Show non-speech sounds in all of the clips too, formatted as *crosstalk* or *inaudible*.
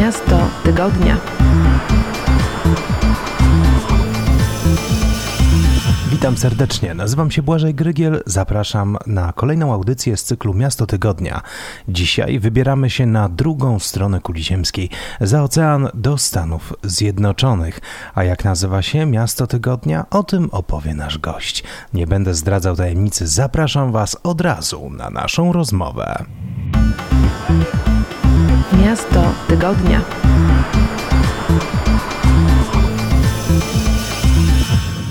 Miasto tygodnia. Witam serdecznie, nazywam się Błażej Grygiel, zapraszam na kolejną audycję z cyklu Miasto Tygodnia. Dzisiaj wybieramy się na drugą stronę kuli ziemskiej, za ocean do Stanów Zjednoczonych. A jak nazywa się Miasto Tygodnia? O tym opowie nasz gość. Nie będę zdradzał tajemnicy, zapraszam Was od razu na naszą rozmowę. Miasto tygodnia.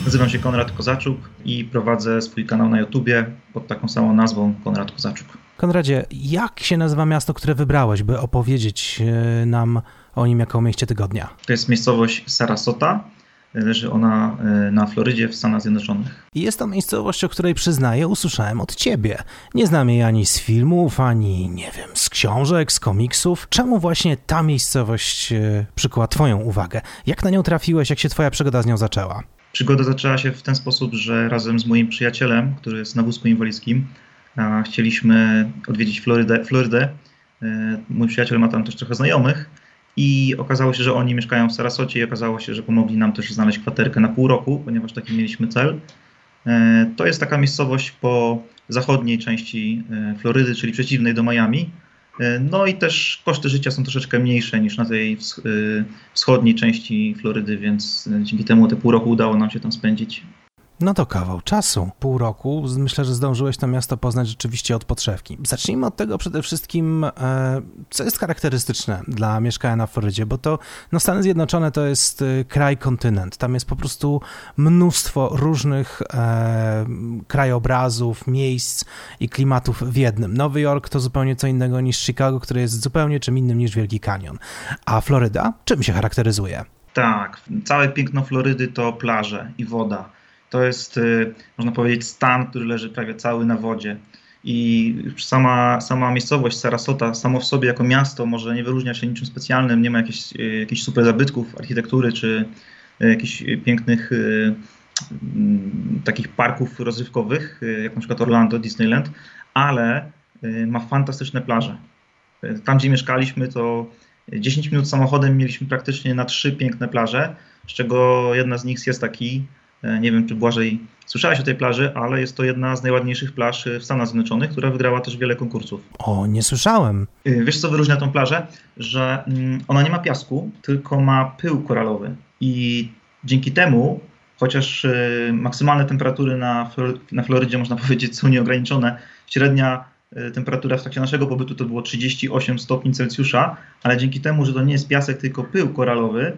Nazywam się Konrad Kozaczuk i prowadzę swój kanał na YouTubie pod taką samą nazwą Konrad Kozaczuk. Konradzie, jak się nazywa miasto, które wybrałeś, by opowiedzieć e, nam o nim jako o mieście tygodnia? To jest miejscowość Sarasota. Leży ona e, na Florydzie w Stanach Zjednoczonych. Jest to miejscowość, o której przyznaję, usłyszałem od ciebie. Nie znam jej ani z filmów, ani nie wiem, z książek, z komiksów. Czemu właśnie ta miejscowość e, przykuła twoją uwagę? Jak na nią trafiłeś, jak się twoja przygoda z nią zaczęła? Przygoda zaczęła się w ten sposób, że razem z moim przyjacielem, który jest na wózku inwalidzkim, chcieliśmy odwiedzić Florydę. Florydę. E, mój przyjaciel ma tam też trochę znajomych i okazało się, że oni mieszkają w Sarasocie i okazało się, że pomogli nam też znaleźć kwaterkę na pół roku, ponieważ taki mieliśmy cel. E, to jest taka miejscowość po zachodniej części e, Florydy, czyli przeciwnej do Miami. E, no i też koszty życia są troszeczkę mniejsze niż na tej wschodniej części Florydy, więc dzięki temu te pół roku udało nam się tam spędzić. No to kawał czasu, pół roku. Myślę, że zdążyłeś to miasto poznać rzeczywiście od podszewki. Zacznijmy od tego przede wszystkim, e, co jest charakterystyczne dla mieszkania na Florydzie, bo to no Stany Zjednoczone to jest e, kraj, kontynent. Tam jest po prostu mnóstwo różnych e, krajobrazów, miejsc i klimatów w jednym. Nowy Jork to zupełnie co innego niż Chicago, które jest zupełnie czym innym niż Wielki Kanion. A Floryda czym się charakteryzuje? Tak, całe piękno Florydy to plaże i woda to jest, y, można powiedzieć, stan, który leży prawie cały na wodzie. I sama, sama miejscowość Sarasota, samo w sobie jako miasto, może nie wyróżnia się niczym specjalnym, nie ma jakichś, y, jakichś super zabytków architektury czy y, jakichś pięknych mm, takich parków rozrywkowych, jak na przykład Orlando, Disneyland, ale ma fantastyczne plaże. Tam, gdzie mieszkaliśmy, to 10 minut samochodem mieliśmy praktycznie na trzy piękne plaże, z czego jedna z nich jest taki nie wiem, czy Błażej słyszałeś o tej plaży, ale jest to jedna z najładniejszych plaż w Stanach Zjednoczonych, która wygrała też wiele konkursów. O, nie słyszałem. E, wiesz, co wyróżnia tą plażę? Że mm, ona nie ma piasku, tylko ma pył koralowy. I dzięki temu, chociaż e, maksymalne temperatury na, na Florydzie, można *laughs* powiedzieć, są nieograniczone, średnia temperatura w trakcie naszego pobytu to było 38 stopni Celsjusza, ale dzięki temu, że to nie jest piasek, tylko pył koralowy,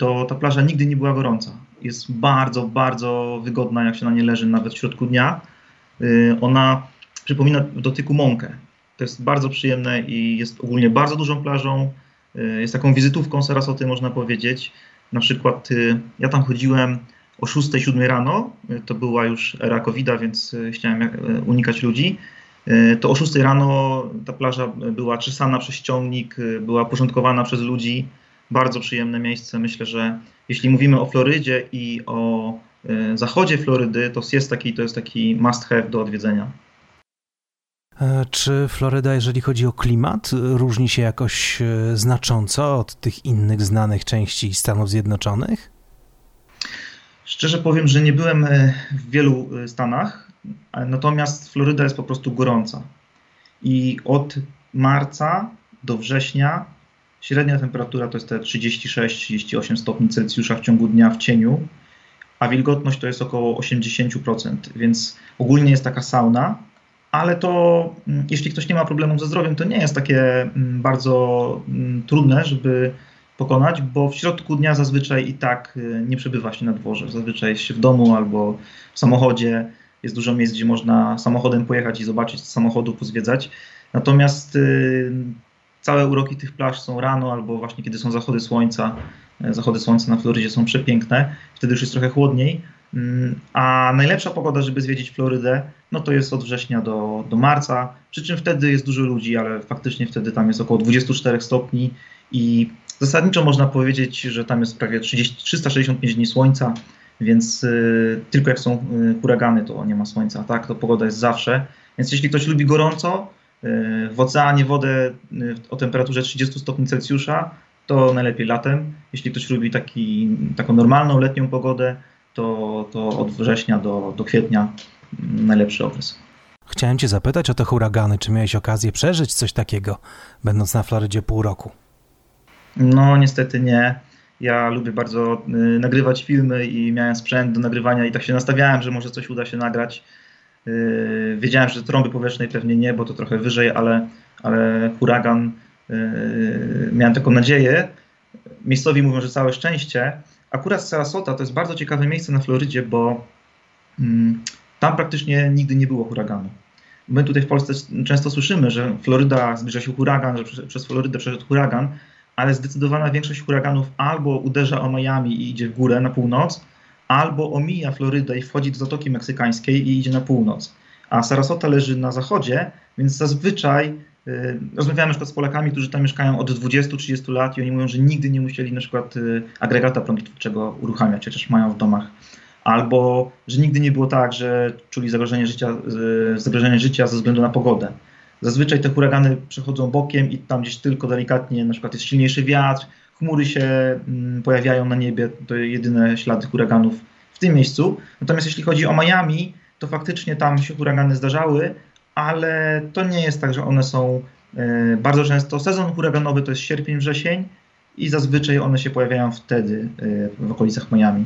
to ta plaża nigdy nie była gorąca. Jest bardzo, bardzo wygodna, jak się na nie leży nawet w środku dnia. Y, ona przypomina w dotyku mąkę. To jest bardzo przyjemne i jest ogólnie bardzo dużą plażą. Y, jest taką wizytówką Sarasoty, można powiedzieć. Na przykład y, ja tam chodziłem o 6-7 rano, to była już era covid więc chciałem unikać ludzi. To o 6 rano ta plaża była czesana przez ciągnik, była porządkowana przez ludzi bardzo przyjemne miejsce. Myślę, że jeśli mówimy o Florydzie i o e, zachodzie Florydy, to jest taki, to jest taki must have do odwiedzenia. E, czy Floryda, jeżeli chodzi o klimat, różni się jakoś e, znacząco od tych innych znanych części Stanów Zjednoczonych? Szczerze powiem, że nie byłem w wielu Stanach, natomiast Floryda jest po prostu gorąca. I od marca do września Średnia temperatura to jest te 36-38 stopni Celsjusza w ciągu dnia w cieniu, a wilgotność to jest około 80%, więc ogólnie jest taka sauna, ale to mm, jeśli ktoś nie ma problemów ze zdrowiem, to nie jest takie mm, bardzo mm, trudne, żeby pokonać, bo w środku dnia zazwyczaj i tak y, nie przebywa się na dworze. Zazwyczaj jest się w domu albo w samochodzie. Jest dużo miejsc, gdzie można samochodem pojechać i zobaczyć samochodu, pozwiedzać. Natomiast całe uroki tych plaż są rano albo właśnie kiedy są zachody słońca. E, zachody słońca na Florydzie są przepiękne, wtedy już jest trochę chłodniej. Mm, a najlepsza pogoda, żeby zwiedzić Florydę, no to jest od września do, do marca, przy czym wtedy jest dużo ludzi, ale faktycznie wtedy tam jest około 24 stopni i zasadniczo można powiedzieć, że tam jest prawie 30, 365 dni słońca, więc y, tylko jak są y, huragany, to nie ma słońca, tak? To pogoda jest zawsze. Więc jeśli ktoś lubi gorąco, W oceanie wodę o temperaturze 30 stopni Celsjusza to najlepiej latem. Jeśli ktoś lubi taki, taką normalną letnią pogodę, to, to od września do, do kwietnia najlepszy okres. Chciałem Cię zapytać o te huragany. Czy miałeś okazję przeżyć coś takiego, będąc na Florydzie pół roku? No, niestety nie. Ja lubię bardzo y, nagrywać filmy i miałem sprzęt do nagrywania i tak się nastawiałem, że może coś uda się nagrać. Y, wiedziałem, że trąby powietrznej pewnie nie, bo to trochę wyżej, ale, ale huragan, y, miałem taką nadzieję. Miejscowi mówią, że całe szczęście. Akurat Sarasota to jest bardzo ciekawe miejsce na Florydzie, bo mm, tam praktycznie nigdy nie było huraganu. My tutaj w Polsce często słyszymy, że Floryda zbliża się huragan, że przez Florydę przeszedł huragan, ale zdecydowana większość huraganów albo uderza o Miami i idzie w górę na północ, albo omija Florydę i wchodzi do Zatoki Meksykańskiej i idzie na północ. A Sarasota leży na zachodzie, więc zazwyczaj y, rozmawiamy na przykład z Polakami, którzy tam mieszkają od 20-30 lat i oni mówią, że nigdy nie musieli na przykład y, agregata prądotwórczego uruchamiać, chociaż mają w domach albo że nigdy nie było tak, że czuli zagrożenie życia, zagrożenie życia ze względu na pogodę. Zazwyczaj te huragany przechodzą bokiem i tam gdzieś tylko delikatnie, na przykład jest silniejszy wiatr, chmury się mm, pojawiają na niebie, to jedyne ślady huraganów w tym miejscu. Natomiast jeśli chodzi o Miami, to faktycznie tam się huragany zdarzały, ale to nie jest tak, że one są e, bardzo często. Sezon huraganowy to jest sierpień, wrzesień i zazwyczaj one się pojawiają wtedy e, w okolicach Miami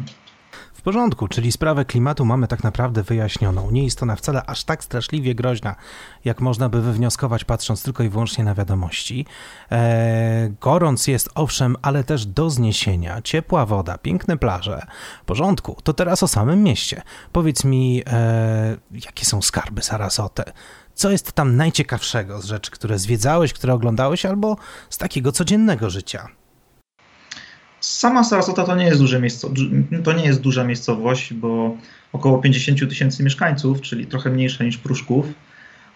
porządku, czyli sprawę klimatu mamy tak naprawdę wyjaśnioną. Nie jest ona wcale aż tak straszliwie groźna, jak można by wywnioskować patrząc tylko i wyłącznie na wiadomości. Eee, gorąc jest owszem, ale też do zniesienia. Ciepła woda, piękne plaże. W porządku, to teraz o samym mieście. Powiedz mi, eee, jakie są skarby Sarasote? Co jest tam najciekawszego z rzeczy, które zwiedzałeś, które oglądałeś, albo z takiego codziennego życia? Sama Sarasota to nie jest, duże miejsce, to nie jest duża miejscowość, bo około 50 tysięcy mieszkańców, czyli trochę mniejsza niż Pruszków,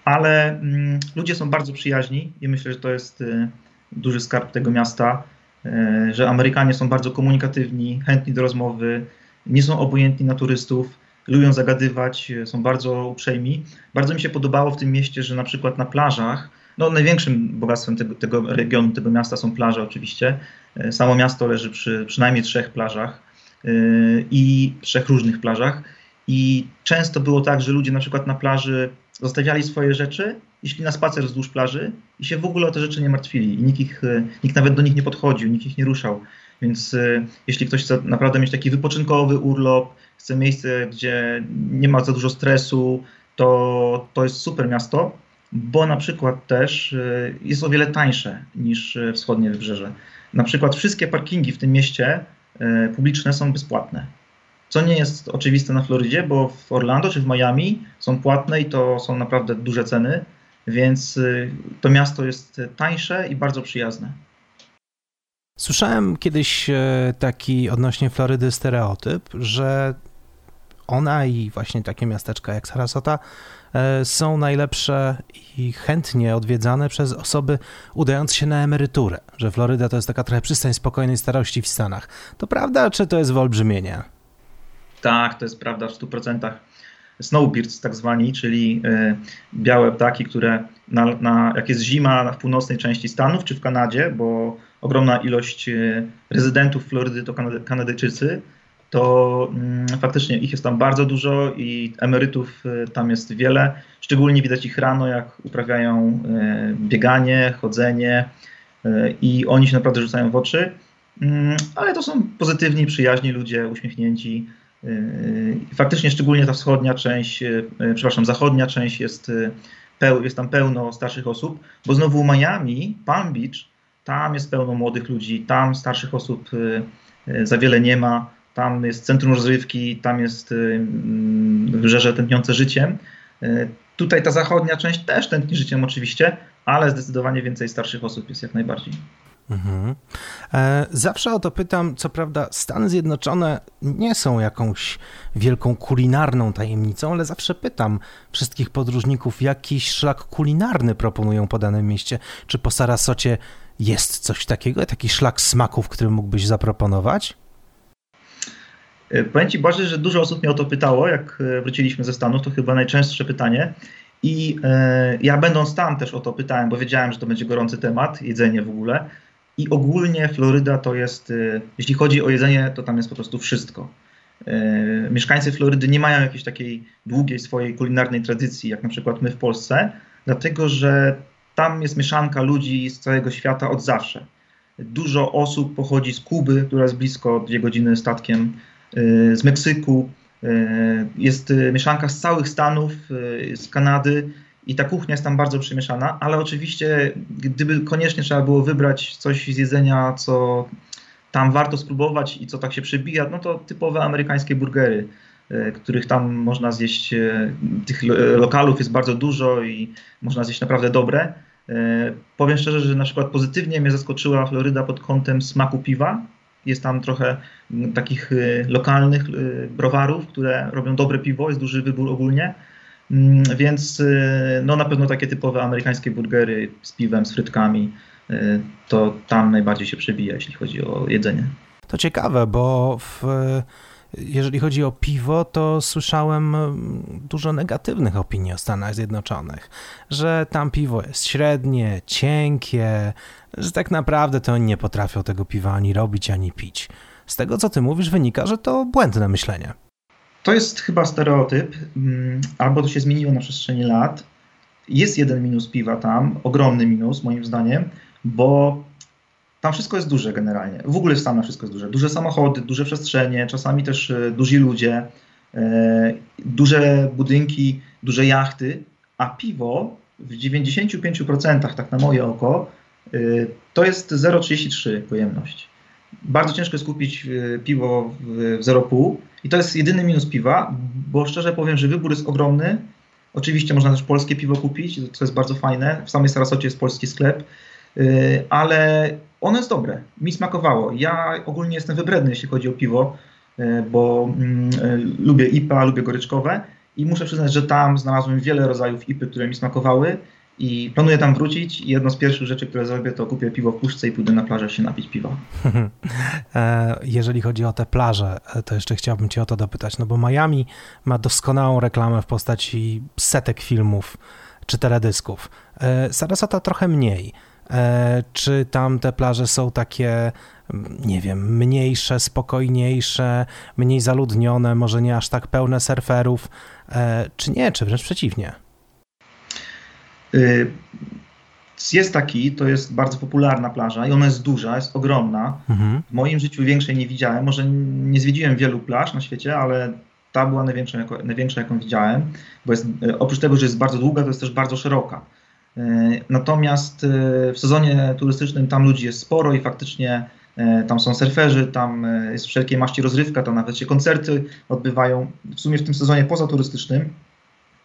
ale mm, ludzie są bardzo przyjaźni i myślę, że to jest y, duży skarb tego miasta, y, że Amerykanie są bardzo komunikatywni, chętni do rozmowy, nie są obojętni na turystów, lubią zagadywać, y, są bardzo uprzejmi. Bardzo mi się podobało w tym mieście, że na przykład na plażach no, największym bogactwem tego, tego, regionu, tego miasta są plaże oczywiście. E, samo miasto leży przy przynajmniej trzech plażach yy, i trzech różnych plażach. I często było tak, że ludzie na przykład na plaży zostawiali swoje rzeczy i szli na spacer wzdłuż plaży i się w ogóle o te rzeczy nie martwili. I nikt, ich, e, nikt nawet do nich nie podchodził, nikt ich nie ruszał. Więc jeśli ktoś chce naprawdę mieć taki wypoczynkowy urlop, chce miejsce, gdzie nie ma za dużo stresu, to, to jest super miasto bo na przykład też y, jest o wiele tańsze niż y, wschodnie wybrzeże. Na przykład wszystkie parkingi w tym mieście y, publiczne są bezpłatne. Co nie jest oczywiste na Florydzie, bo w Orlando czy w Miami są płatne i to są naprawdę duże ceny, więc to miasto jest tańsze i bardzo przyjazne. Słyszałem kiedyś taki odnośnie Florydy stereotyp, że ona i właśnie takie miasteczka jak Sarasota E, są najlepsze i chętnie odwiedzane przez osoby udające się na emeryturę, że Floryda to jest taka trochę przystań spokojnej starości w Stanach. To prawda, czy to jest wyolbrzymienie? Tak, to jest prawda w 100%. Snowbirds tak zwani, czyli y, białe ptaki, które na, na, jak jest zima w północnej części Stanów czy w Kanadzie, bo ogromna ilość y, rezydentów Florydy to Kanady, Kanadyjczycy, to mm, faktycznie ich jest tam bardzo dużo i emerytów y, tam jest wiele. Szczególnie widać ich rano, jak uprawiają y, bieganie, chodzenie y, i oni się naprawdę rzucają w oczy. Mm, ale to są pozytywni, przyjaźni ludzie, uśmiechnięci. Faktycznie szczególnie ta wschodnia część, przepraszam, zachodnia część jest, jest tam pełno starszych osób, bo znowu Miami, Palm Beach, tam jest pełno młodych ludzi, tam starszych osób za wiele nie ma tam jest centrum rozrywki, tam jest y, mm, wybrzeże tętniące życiem. Y, tutaj ta zachodnia część też tętni życiem oczywiście, ale zdecydowanie więcej starszych osób jest jak najbardziej. Mhm. E, zawsze o to pytam, co prawda Stany Zjednoczone nie są jakąś wielką kulinarną tajemnicą, ale zawsze pytam wszystkich podróżników, jakiś szlak kulinarny proponują po danym mieście. Czy po Sarasocie jest coś takiego, taki szlak smaków, który mógłbyś zaproponować? E, powiem Ci Boże, że dużo osób mnie o to pytało, jak e, wróciliśmy ze Stanów, to chyba najczęstsze pytanie. I e, ja będąc tam też o to pytałem, bo wiedziałem, że to będzie gorący temat, jedzenie w ogóle. I ogólnie Floryda to jest, e, jeśli chodzi o jedzenie, to tam jest po prostu wszystko. E, mieszkańcy Florydy nie mają jakiejś takiej długiej swojej kulinarnej tradycji, jak na przykład my w Polsce, dlatego że tam jest mieszanka ludzi z całego świata od zawsze. Dużo osób pochodzi z Kuby, która jest blisko dwie godziny statkiem, z Meksyku, e, jest mieszanka z całych Stanów, z Kanady i ta kuchnia jest tam bardzo przemieszana, ale oczywiście gdyby koniecznie trzeba było wybrać coś z jedzenia, co tam warto spróbować i co tak się przebija, no to typowe amerykańskie burgery, których tam można zjeść, tych lokalów jest bardzo dużo i można zjeść naprawdę dobre. Powiem szczerze, że na przykład pozytywnie mnie zaskoczyła Floryda pod kątem smaku piwa. Jest tam trochę takich lokalnych browarów, które robią dobre piwo, jest duży wybór ogólnie. Mm, więc no na pewno takie typowe amerykańskie burgery z piwem, z frytkami, to tam najbardziej się przebija, jeśli chodzi o jedzenie. To ciekawe, bo w, jeżeli chodzi o piwo, to słyszałem dużo negatywnych opinii o Stanach Zjednoczonych, że tam piwo jest średnie, cienkie, że tak naprawdę to oni nie potrafią tego piwa ani robić, ani pić. Z tego, co ty mówisz, wynika, że to błędne myślenie. To jest chyba stereotyp, mm, albo to się zmieniło na przestrzeni lat. Jest jeden minus piwa tam, ogromny minus moim zdaniem, bo tam wszystko jest duże generalnie. W ogóle w Stanach wszystko jest duże. Duże samochody, duże przestrzenie, czasami też e, duzi ludzie, e, duże budynki, duże jachty, a piwo w 95% tak na moje oko e, to jest 0,33 pojemność. Bardzo ciężko jest kupić piwo w 0,5 i to jest jedyny minus piwa, bo szczerze powiem, że wybór jest ogromny. Oczywiście można też polskie piwo kupić, co jest bardzo fajne. W samej Sarasocie jest polski sklep ale ono jest dobre. Mi smakowało. Ja ogólnie jestem wybredny, jeśli chodzi o piwo, y, bo mm, y, lubię IPA, lubię goryczkowe i muszę przyznać, że tam znalazłem wiele rodzajów IPy, które mi smakowały i planuję tam wrócić jedno z pierwszych rzeczy, które zrobię, to kupię piwo w puszce i pójdę na plażę się napić piwa. *laughs* E, jeżeli chodzi o te plaże, e, to jeszcze chciałbym cię o to dopytać, no bo Miami ma doskonałą reklamę w postaci setek filmów czy teledysków. E, Sarasota trochę mniej. E, czy tam te plaże są takie, nie wiem, mniejsze, spokojniejsze, mniej zaludnione, może nie aż tak pełne surferów, e, czy nie, czy wręcz przeciwnie? Y, jest taki, to jest bardzo popularna plaża i ona jest duża, jest ogromna. Mhm. W moim życiu większej nie widziałem. Może nie zwiedziłem wielu plaż na świecie, ale ta była największa, największa jaką widziałem, bo jest, e, oprócz tego, że jest bardzo długa, to jest też bardzo szeroka. E, natomiast e, w sezonie turystycznym tam ludzi jest sporo i faktycznie e, tam są surferzy, tam jest wszelkiej maści rozrywka, tam nawet się koncerty odbywają. W sumie w tym sezonie pozaturystycznym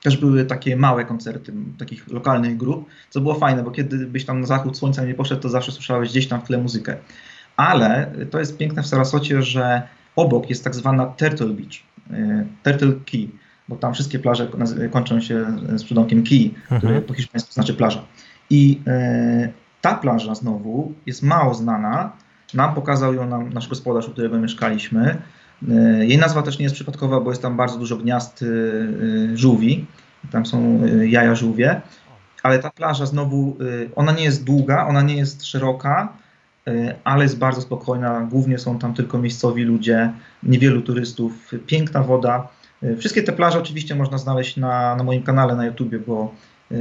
też były takie małe koncerty takich lokalnych grup, co było fajne, bo kiedy byś tam na zachód słońca nie poszedł, to zawsze słyszałeś gdzieś tam w tle muzykę. Ale to jest piękne w Sarasocie, że obok jest tak zwana Turtle Beach, Turtle Key bo tam wszystkie plaże kończą się z przydomkiem key, mhm. który po hiszpańsku znaczy plaża. I e, ta plaża znowu jest mało znana. Nam pokazał ją nam nasz gospodarz, u którego mieszkaliśmy. E, jej nazwa też nie jest przypadkowa, bo jest tam bardzo dużo gniazd e, żółwi. Tam są e, jaja żółwie. Ale ta plaża znowu, e, ona nie jest długa, ona nie jest szeroka, e, ale jest bardzo spokojna. Głównie są tam tylko miejscowi ludzie, niewielu turystów, piękna woda. E, wszystkie te plaże oczywiście można znaleźć na, na moim kanale na YouTubie, bo y,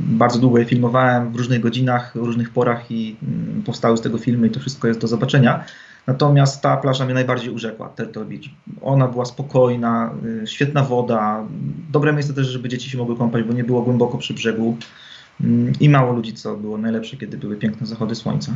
bardzo długo je filmowałem w różnych godzinach, w różnych porach i y, powstały z tego filmy i to wszystko jest do zobaczenia. Natomiast ta plaża mnie najbardziej urzekła, Turtle Beach. Ona była spokojna, y, świetna woda, dobre miejsce też, żeby dzieci się mogły kąpać, bo nie było głęboko przy brzegu i mało ludzi, co było najlepsze, kiedy były piękne zachody słońca.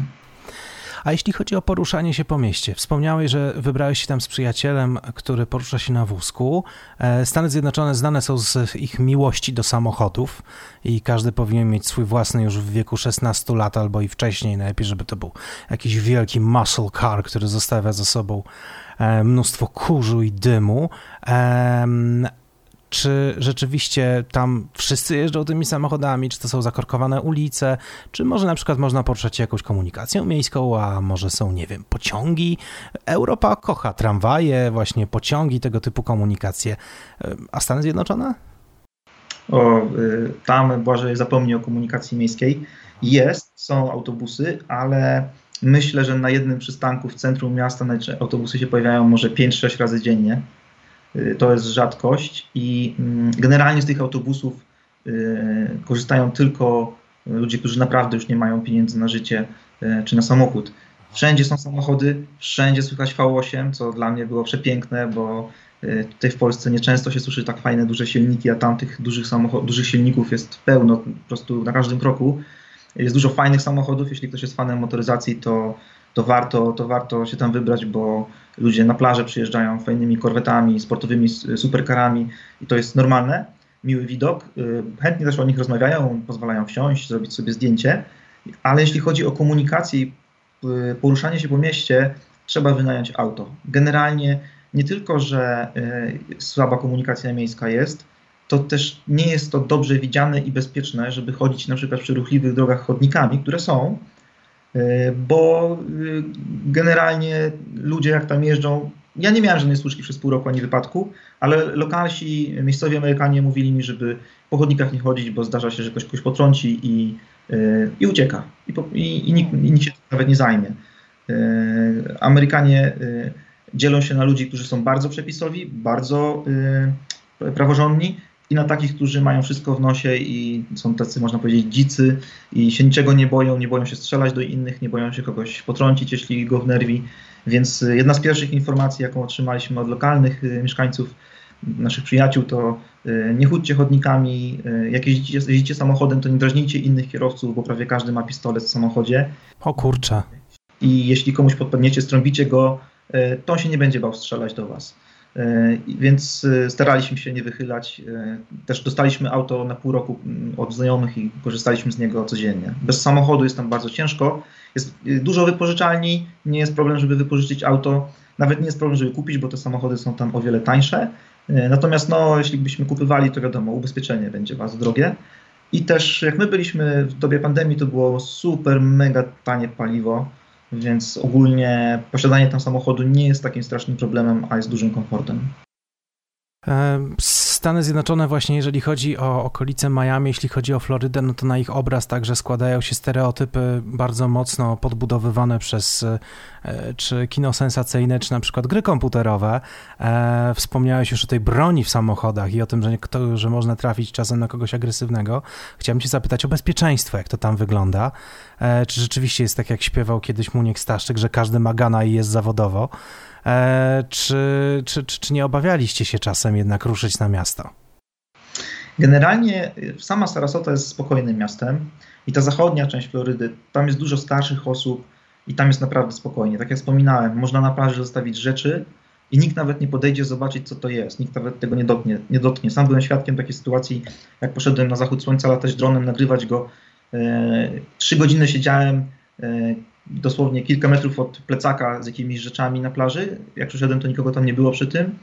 A jeśli chodzi o poruszanie się po mieście, wspomniałeś, że wybrałeś się tam z przyjacielem, który porusza się na wózku. E, Stany Zjednoczone znane są z ich miłości do samochodów i każdy powinien mieć swój własny już w wieku 16 lat albo i wcześniej. Najlepiej, żeby to był jakiś wielki muscle car, który zostawia za sobą e, mnóstwo kurzu i dymu czy rzeczywiście tam wszyscy jeżdżą tymi samochodami, czy to są zakorkowane ulice, czy może na przykład można poruszać się jakąś komunikacją miejską, a może są, nie wiem, pociągi. Europa kocha tramwaje, właśnie pociągi, tego typu komunikacje. A Stany Zjednoczone? O, y, tam Błażej zapomni o komunikacji miejskiej. Jest, są autobusy, ale myślę, że na jednym przystanku w centrum miasta autobusy się pojawiają może 5-6 razy dziennie. Y, to jest rzadkość i mm, generalnie z tych autobusów y, korzystają tylko ludzie, którzy naprawdę już nie mają pieniędzy na życie czy na samochód. Wszędzie są samochody, wszędzie słychać V8, co dla mnie było przepiękne, bo y, tutaj w Polsce nieczęsto się słyszy tak fajne, duże silniki, a tam tych dużych, dużych silników jest pełno, po prostu na każdym kroku. Jest dużo fajnych samochodów, jeśli ktoś jest fanem motoryzacji, to, to, warto, to warto się tam wybrać, bo ludzie na plażę przyjeżdżają fajnymi korwetami, sportowymi superkarami i to jest normalne, miły widok. Y, chętnie też o nich rozmawiają, pozwalają wsiąść, zrobić sobie zdjęcie, ale jeśli chodzi o komunikację i Y, poruszanie się po mieście trzeba wynająć auto. Generalnie nie tylko, że y, słaba komunikacja miejska jest, to też nie jest to dobrze widziane i bezpieczne, żeby chodzić na przykład przy ruchliwych drogach chodnikami, które są, bo generalnie ludzie jak tam jeżdżą, ja nie miałem żadnej służki przez pół roku ani wypadku, ale lokalsi, miejscowi Amerykanie mówili mi, żeby po chodnikach nie chodzić, bo zdarza się, że ktoś kogoś potrąci i i ucieka. I, i, i, nikt, i nikt się nawet nie zajmie. E, Amerykanie e, dzielą się na ludzi, którzy są bardzo przepisowi, bardzo e, praworządni i na takich, którzy mają wszystko w nosie i są tacy, można powiedzieć, dzicy i się niczego nie boją, nie boją się strzelać do innych, nie boją się kogoś potrącić, jeśli go wnerwi. Więc jedna z pierwszych informacji, jaką otrzymaliśmy od lokalnych mieszkańców, naszych przyjaciół, to y, nie chudźcie chodnikami, y, jak jeździcie, jeździcie samochodem, to nie drażnijcie innych kierowców, bo prawie każdy ma pistolet w samochodzie. O kurczę. I jeśli komuś podpadniecie, strąbicie go, y, to on się nie będzie bał strzelać do was. Więc staraliśmy się nie wychylać. Też dostaliśmy auto na pół roku mm, od znajomych i korzystaliśmy z niego codziennie. Bez samochodu jest tam bardzo ciężko. Jest dużo wypożyczalni, nie jest problem, żeby wypożyczyć auto. Nawet nie jest problem, żeby kupić, bo te samochody są tam o wiele tańsze. E, natomiast no, jeśli byśmy kupywali, to wiadomo, ubezpieczenie będzie bardzo drogie. I też jak my byliśmy w dobie pandemii, to było super, mega tanie paliwo, więc ogólnie posiadanie tam samochodu nie jest takim strasznym problemem, a jest dużym komfortem. E, Stany Zjednoczone właśnie jeżeli chodzi o okolice Miami, jeśli chodzi o Florydę, no to na ich obraz także składają się stereotypy bardzo mocno podbudowywane przez e, czy kino sensacyjne, czy na przykład gry komputerowe. E, wspomniałeś już o tej broni w samochodach i o tym, że, kto, że można trafić czasem na kogoś agresywnego. Chciałem cię zapytać o bezpieczeństwo, jak to tam wygląda. Czy rzeczywiście jest tak, jak śpiewał kiedyś Muniek Staszczyk, że każdy ma gana i jest zawodowo? E, czy, czy, czy, czy nie obawialiście się czasem jednak ruszyć na miasto? Generalnie sama Sarasota jest spokojnym miastem i ta zachodnia część Florydy, tam jest dużo starszych osób i tam jest naprawdę spokojnie. Tak jak wspominałem, można na plaży zostawić rzeczy i nikt nawet nie podejdzie zobaczyć, co to jest. Nikt nawet tego nie dotknie. Nie dotknie. Sam byłem świadkiem takiej sytuacji, jak poszedłem na zachód słońca latać dronem, nagrywać go. E, trzy godziny siedziałem, e, dosłownie kilka metrów od plecaka z jakimiś rzeczami na plaży. Jak przyszedłem, to nikogo tam nie było przy tym.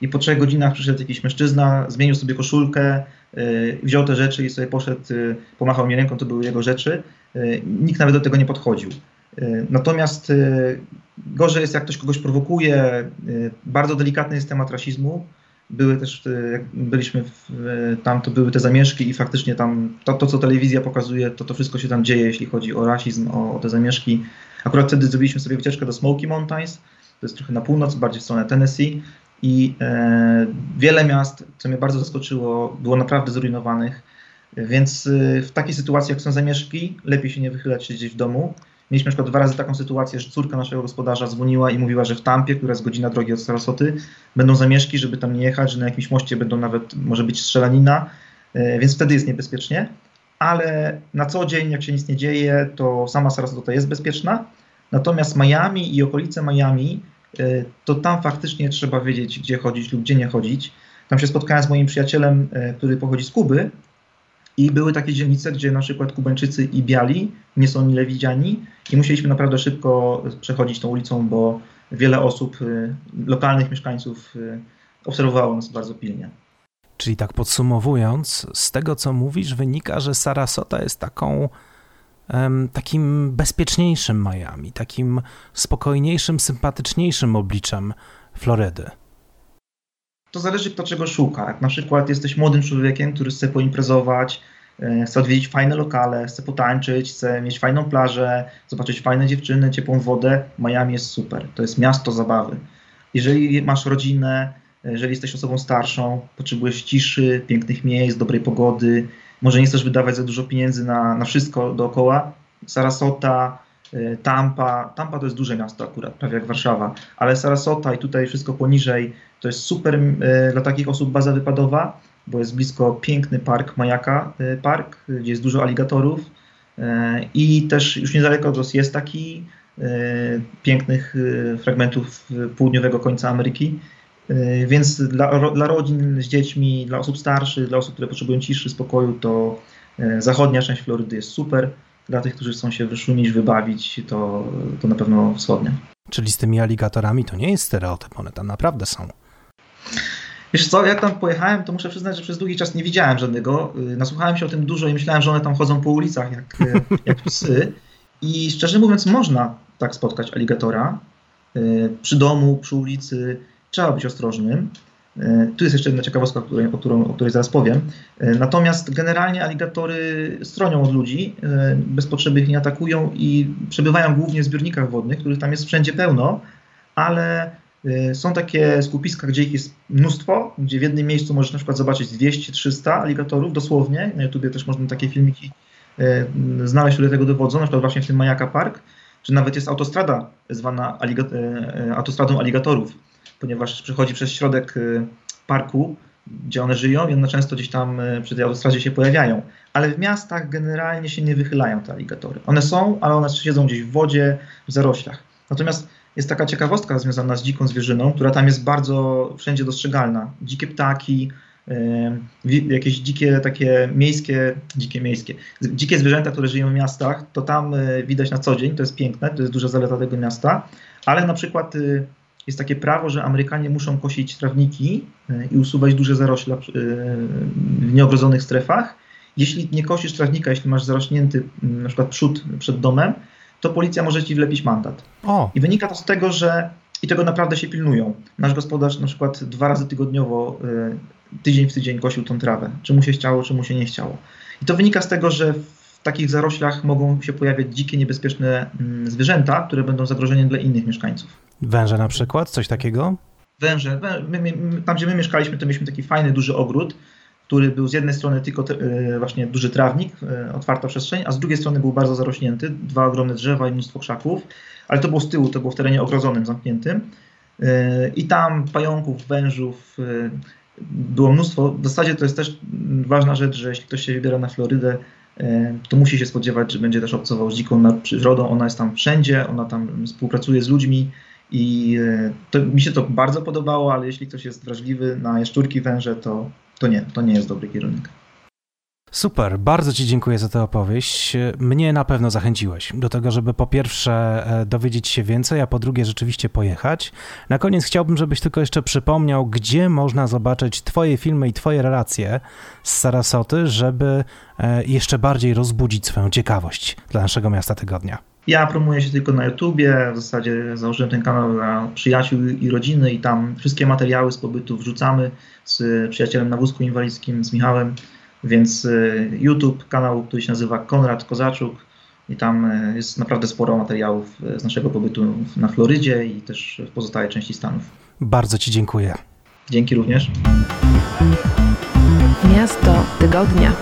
I po trzech godzinach przyszedł jakiś mężczyzna, zmienił sobie koszulkę, yy, wziął te rzeczy i sobie poszedł, yy, pomachał mi ręką, to były jego rzeczy. Yy, nikt nawet do tego nie podchodził. Y, natomiast y, gorzej jest, jak ktoś kogoś prowokuje. Y, bardzo delikatny jest temat rasizmu były też, jak byliśmy w, tam, to były te zamieszki i faktycznie tam to, to, co telewizja pokazuje, to to wszystko się tam dzieje, jeśli chodzi o rasizm, o, o te zamieszki. Akurat wtedy zrobiliśmy sobie wycieczkę do Smoky Mountains, to jest trochę na północ, bardziej w stronę Tennessee i e, wiele miast, co mnie bardzo zaskoczyło, było naprawdę zrujnowanych, więc e, w takiej sytuacji, jak są zamieszki, lepiej się nie wychylać, siedzieć w domu. Mieliśmy na przykład dwa razy taką sytuację, że córka naszego gospodarza dzwoniła i mówiła, że w Tampie, która jest godzina drogi od Sarasoty, będą zamieszki, żeby tam nie jechać, że na jakimś moście będą nawet, może być strzelanina, e, więc wtedy jest niebezpiecznie. Ale na co dzień, jak się nic nie dzieje, to sama Sarasota jest bezpieczna. Natomiast Miami i okolice Miami, e, to tam faktycznie trzeba wiedzieć, gdzie chodzić lub gdzie nie chodzić. Tam się spotkałem z moim przyjacielem, e, który pochodzi z Kuby i były takie dzielnice, gdzie na przykład Kubańczycy i biali nie są mile widziani i musieliśmy naprawdę szybko przechodzić tą ulicą, bo wiele osób, y, lokalnych mieszkańców y, obserwowało nas bardzo pilnie. Czyli tak podsumowując, z tego co mówisz, wynika, że Sarasota jest taką takim bezpieczniejszym Miami, takim spokojniejszym, sympatyczniejszym obliczem Florydy. To zależy kto czego szuka. Jak na przykład jesteś młodym człowiekiem, który chce poimprezować, e, chce odwiedzić fajne lokale, chce potańczyć, chce mieć fajną plażę, zobaczyć fajne dziewczyny, ciepłą wodę, Miami jest super. To jest miasto zabawy. Jeżeli masz rodzinę, jeżeli jesteś osobą starszą, potrzebujesz ciszy, pięknych miejsc, dobrej pogody, może nie chcesz wydawać za dużo pieniędzy na, na wszystko dookoła, Sarasota, Tampa. Tampa to jest duże miasto akurat, prawie jak Warszawa, ale Sarasota i tutaj wszystko poniżej to jest super y, dla takich osób baza wypadowa, bo jest blisko piękny park Majaka y, Park, gdzie jest dużo aligatorów i też już niedaleko od jest taki pięknych fragmentów południowego końca Ameryki. Więc dla, dla rodzin z dziećmi, dla osób starszych, dla osób, które potrzebują ciszy, spokoju, to zachodnia część Florydy jest super dla tych, którzy chcą się wyszumić, wybawić, to, to na pewno wschodnia. Czyli z tymi aligatorami to nie jest stereotyp, one tam naprawdę są. Wiesz co, jak tam pojechałem, to muszę przyznać, że przez długi czas nie widziałem żadnego. Y, nasłuchałem się o tym dużo i myślałem, że one tam chodzą po ulicach jak, y, *laughs* jak psy. I szczerze mówiąc, można tak spotkać aligatora y, przy domu, przy ulicy. Trzeba być ostrożnym. E, tu jest jeszcze jedna ciekawostka, o której, o, którą, o której zaraz powiem. E, natomiast generalnie aligatory stronią od ludzi, e, bez potrzeby ich nie atakują i przebywają głównie w zbiornikach wodnych, których tam jest wszędzie pełno, ale są takie skupiska, gdzie ich jest mnóstwo, gdzie w jednym miejscu możesz na przykład zobaczyć 200-300 aligatorów, dosłownie. Na YouTubie też można takie filmiki znaleźć, które tego dowodzą, na przykład właśnie w tym Majaka Park, czy nawet jest autostrada zwana autostradą aligatorów ponieważ przechodzi przez środek y, parku, gdzie one żyją i one często gdzieś tam y, przy tej autostradzie się pojawiają. Ale w miastach generalnie się nie wychylają te aligatory. One są, ale one siedzą gdzieś w wodzie, w zaroślach. Natomiast jest taka ciekawostka związana z dziką zwierzyną, która tam jest bardzo wszędzie dostrzegalna. Dzikie ptaki, y, jakieś dzikie takie miejskie, dzikie miejskie, dzikie zwierzęta, które żyją w miastach, to tam widać na co dzień, to jest piękne, to jest duża zaleta tego miasta, ale na przykład jest takie prawo, że Amerykanie muszą kosić trawniki e, i usuwać duże zarośla e, w nieogrodzonych strefach. Jeśli nie kosisz trawnika, jeśli masz zarośnięty na przykład przód przed domem, to policja może ci wlepić mandat. O. I wynika to z tego, że i tego naprawdę się pilnują. Nasz gospodarz na przykład dwa razy tygodniowo, e, tydzień w tydzień kosił tą trawę, czy mu się chciało, czy mu się nie chciało. I to wynika z tego, że w takich zaroślach mogą się pojawiać dzikie, niebezpieczne mm, zwierzęta, które będą zagrożeniem dla innych mieszkańców. Węże na przykład, coś takiego? Węże. My, my, tam, gdzie my mieszkaliśmy, to mieliśmy taki fajny, duży ogród, który był z jednej strony tylko te, właśnie duży trawnik, e, otwarta przestrzeń, a z drugiej strony był bardzo zarośnięty, dwa ogromne drzewa i mnóstwo krzaków, ale to było z tyłu, to było w terenie ogrodzonym, zamkniętym. E, I tam pająków, wężów e, było mnóstwo. W zasadzie to jest też ważna rzecz, że jeśli ktoś się wybiera na Florydę, to musi się spodziewać, że będzie też obcował z dziką przyrodą. Ona jest tam wszędzie, ona tam współpracuje z ludźmi i e, to, mi się to bardzo podobało, ale jeśli ktoś jest wrażliwy na jaszczurki, węże, to, to nie, to nie jest dobry kierunek. Super, bardzo Ci dziękuję za tę opowieść. Mnie na pewno zachęciłeś do tego, żeby po pierwsze e, dowiedzieć się więcej, a po drugie rzeczywiście pojechać. Na koniec chciałbym, żebyś tylko jeszcze przypomniał, gdzie można zobaczyć Twoje filmy i Twoje relacje z Sarasoty, żeby e, jeszcze bardziej rozbudzić swoją ciekawość dla naszego miasta tygodnia. Ja promuję się tylko na YouTubie, w zasadzie założyłem ten kanał dla przyjaciół i rodziny i tam wszystkie materiały z pobytu wrzucamy z przyjacielem na wózku inwalidzkim, z Michałem, więc y, YouTube, kanał, który się nazywa Konrad Kozaczuk i tam y, jest naprawdę sporo materiałów y, z naszego pobytu na Florydzie i też w pozostałej części Stanów. Bardzo Ci dziękuję. Dzięki również. Miasto tygodnia.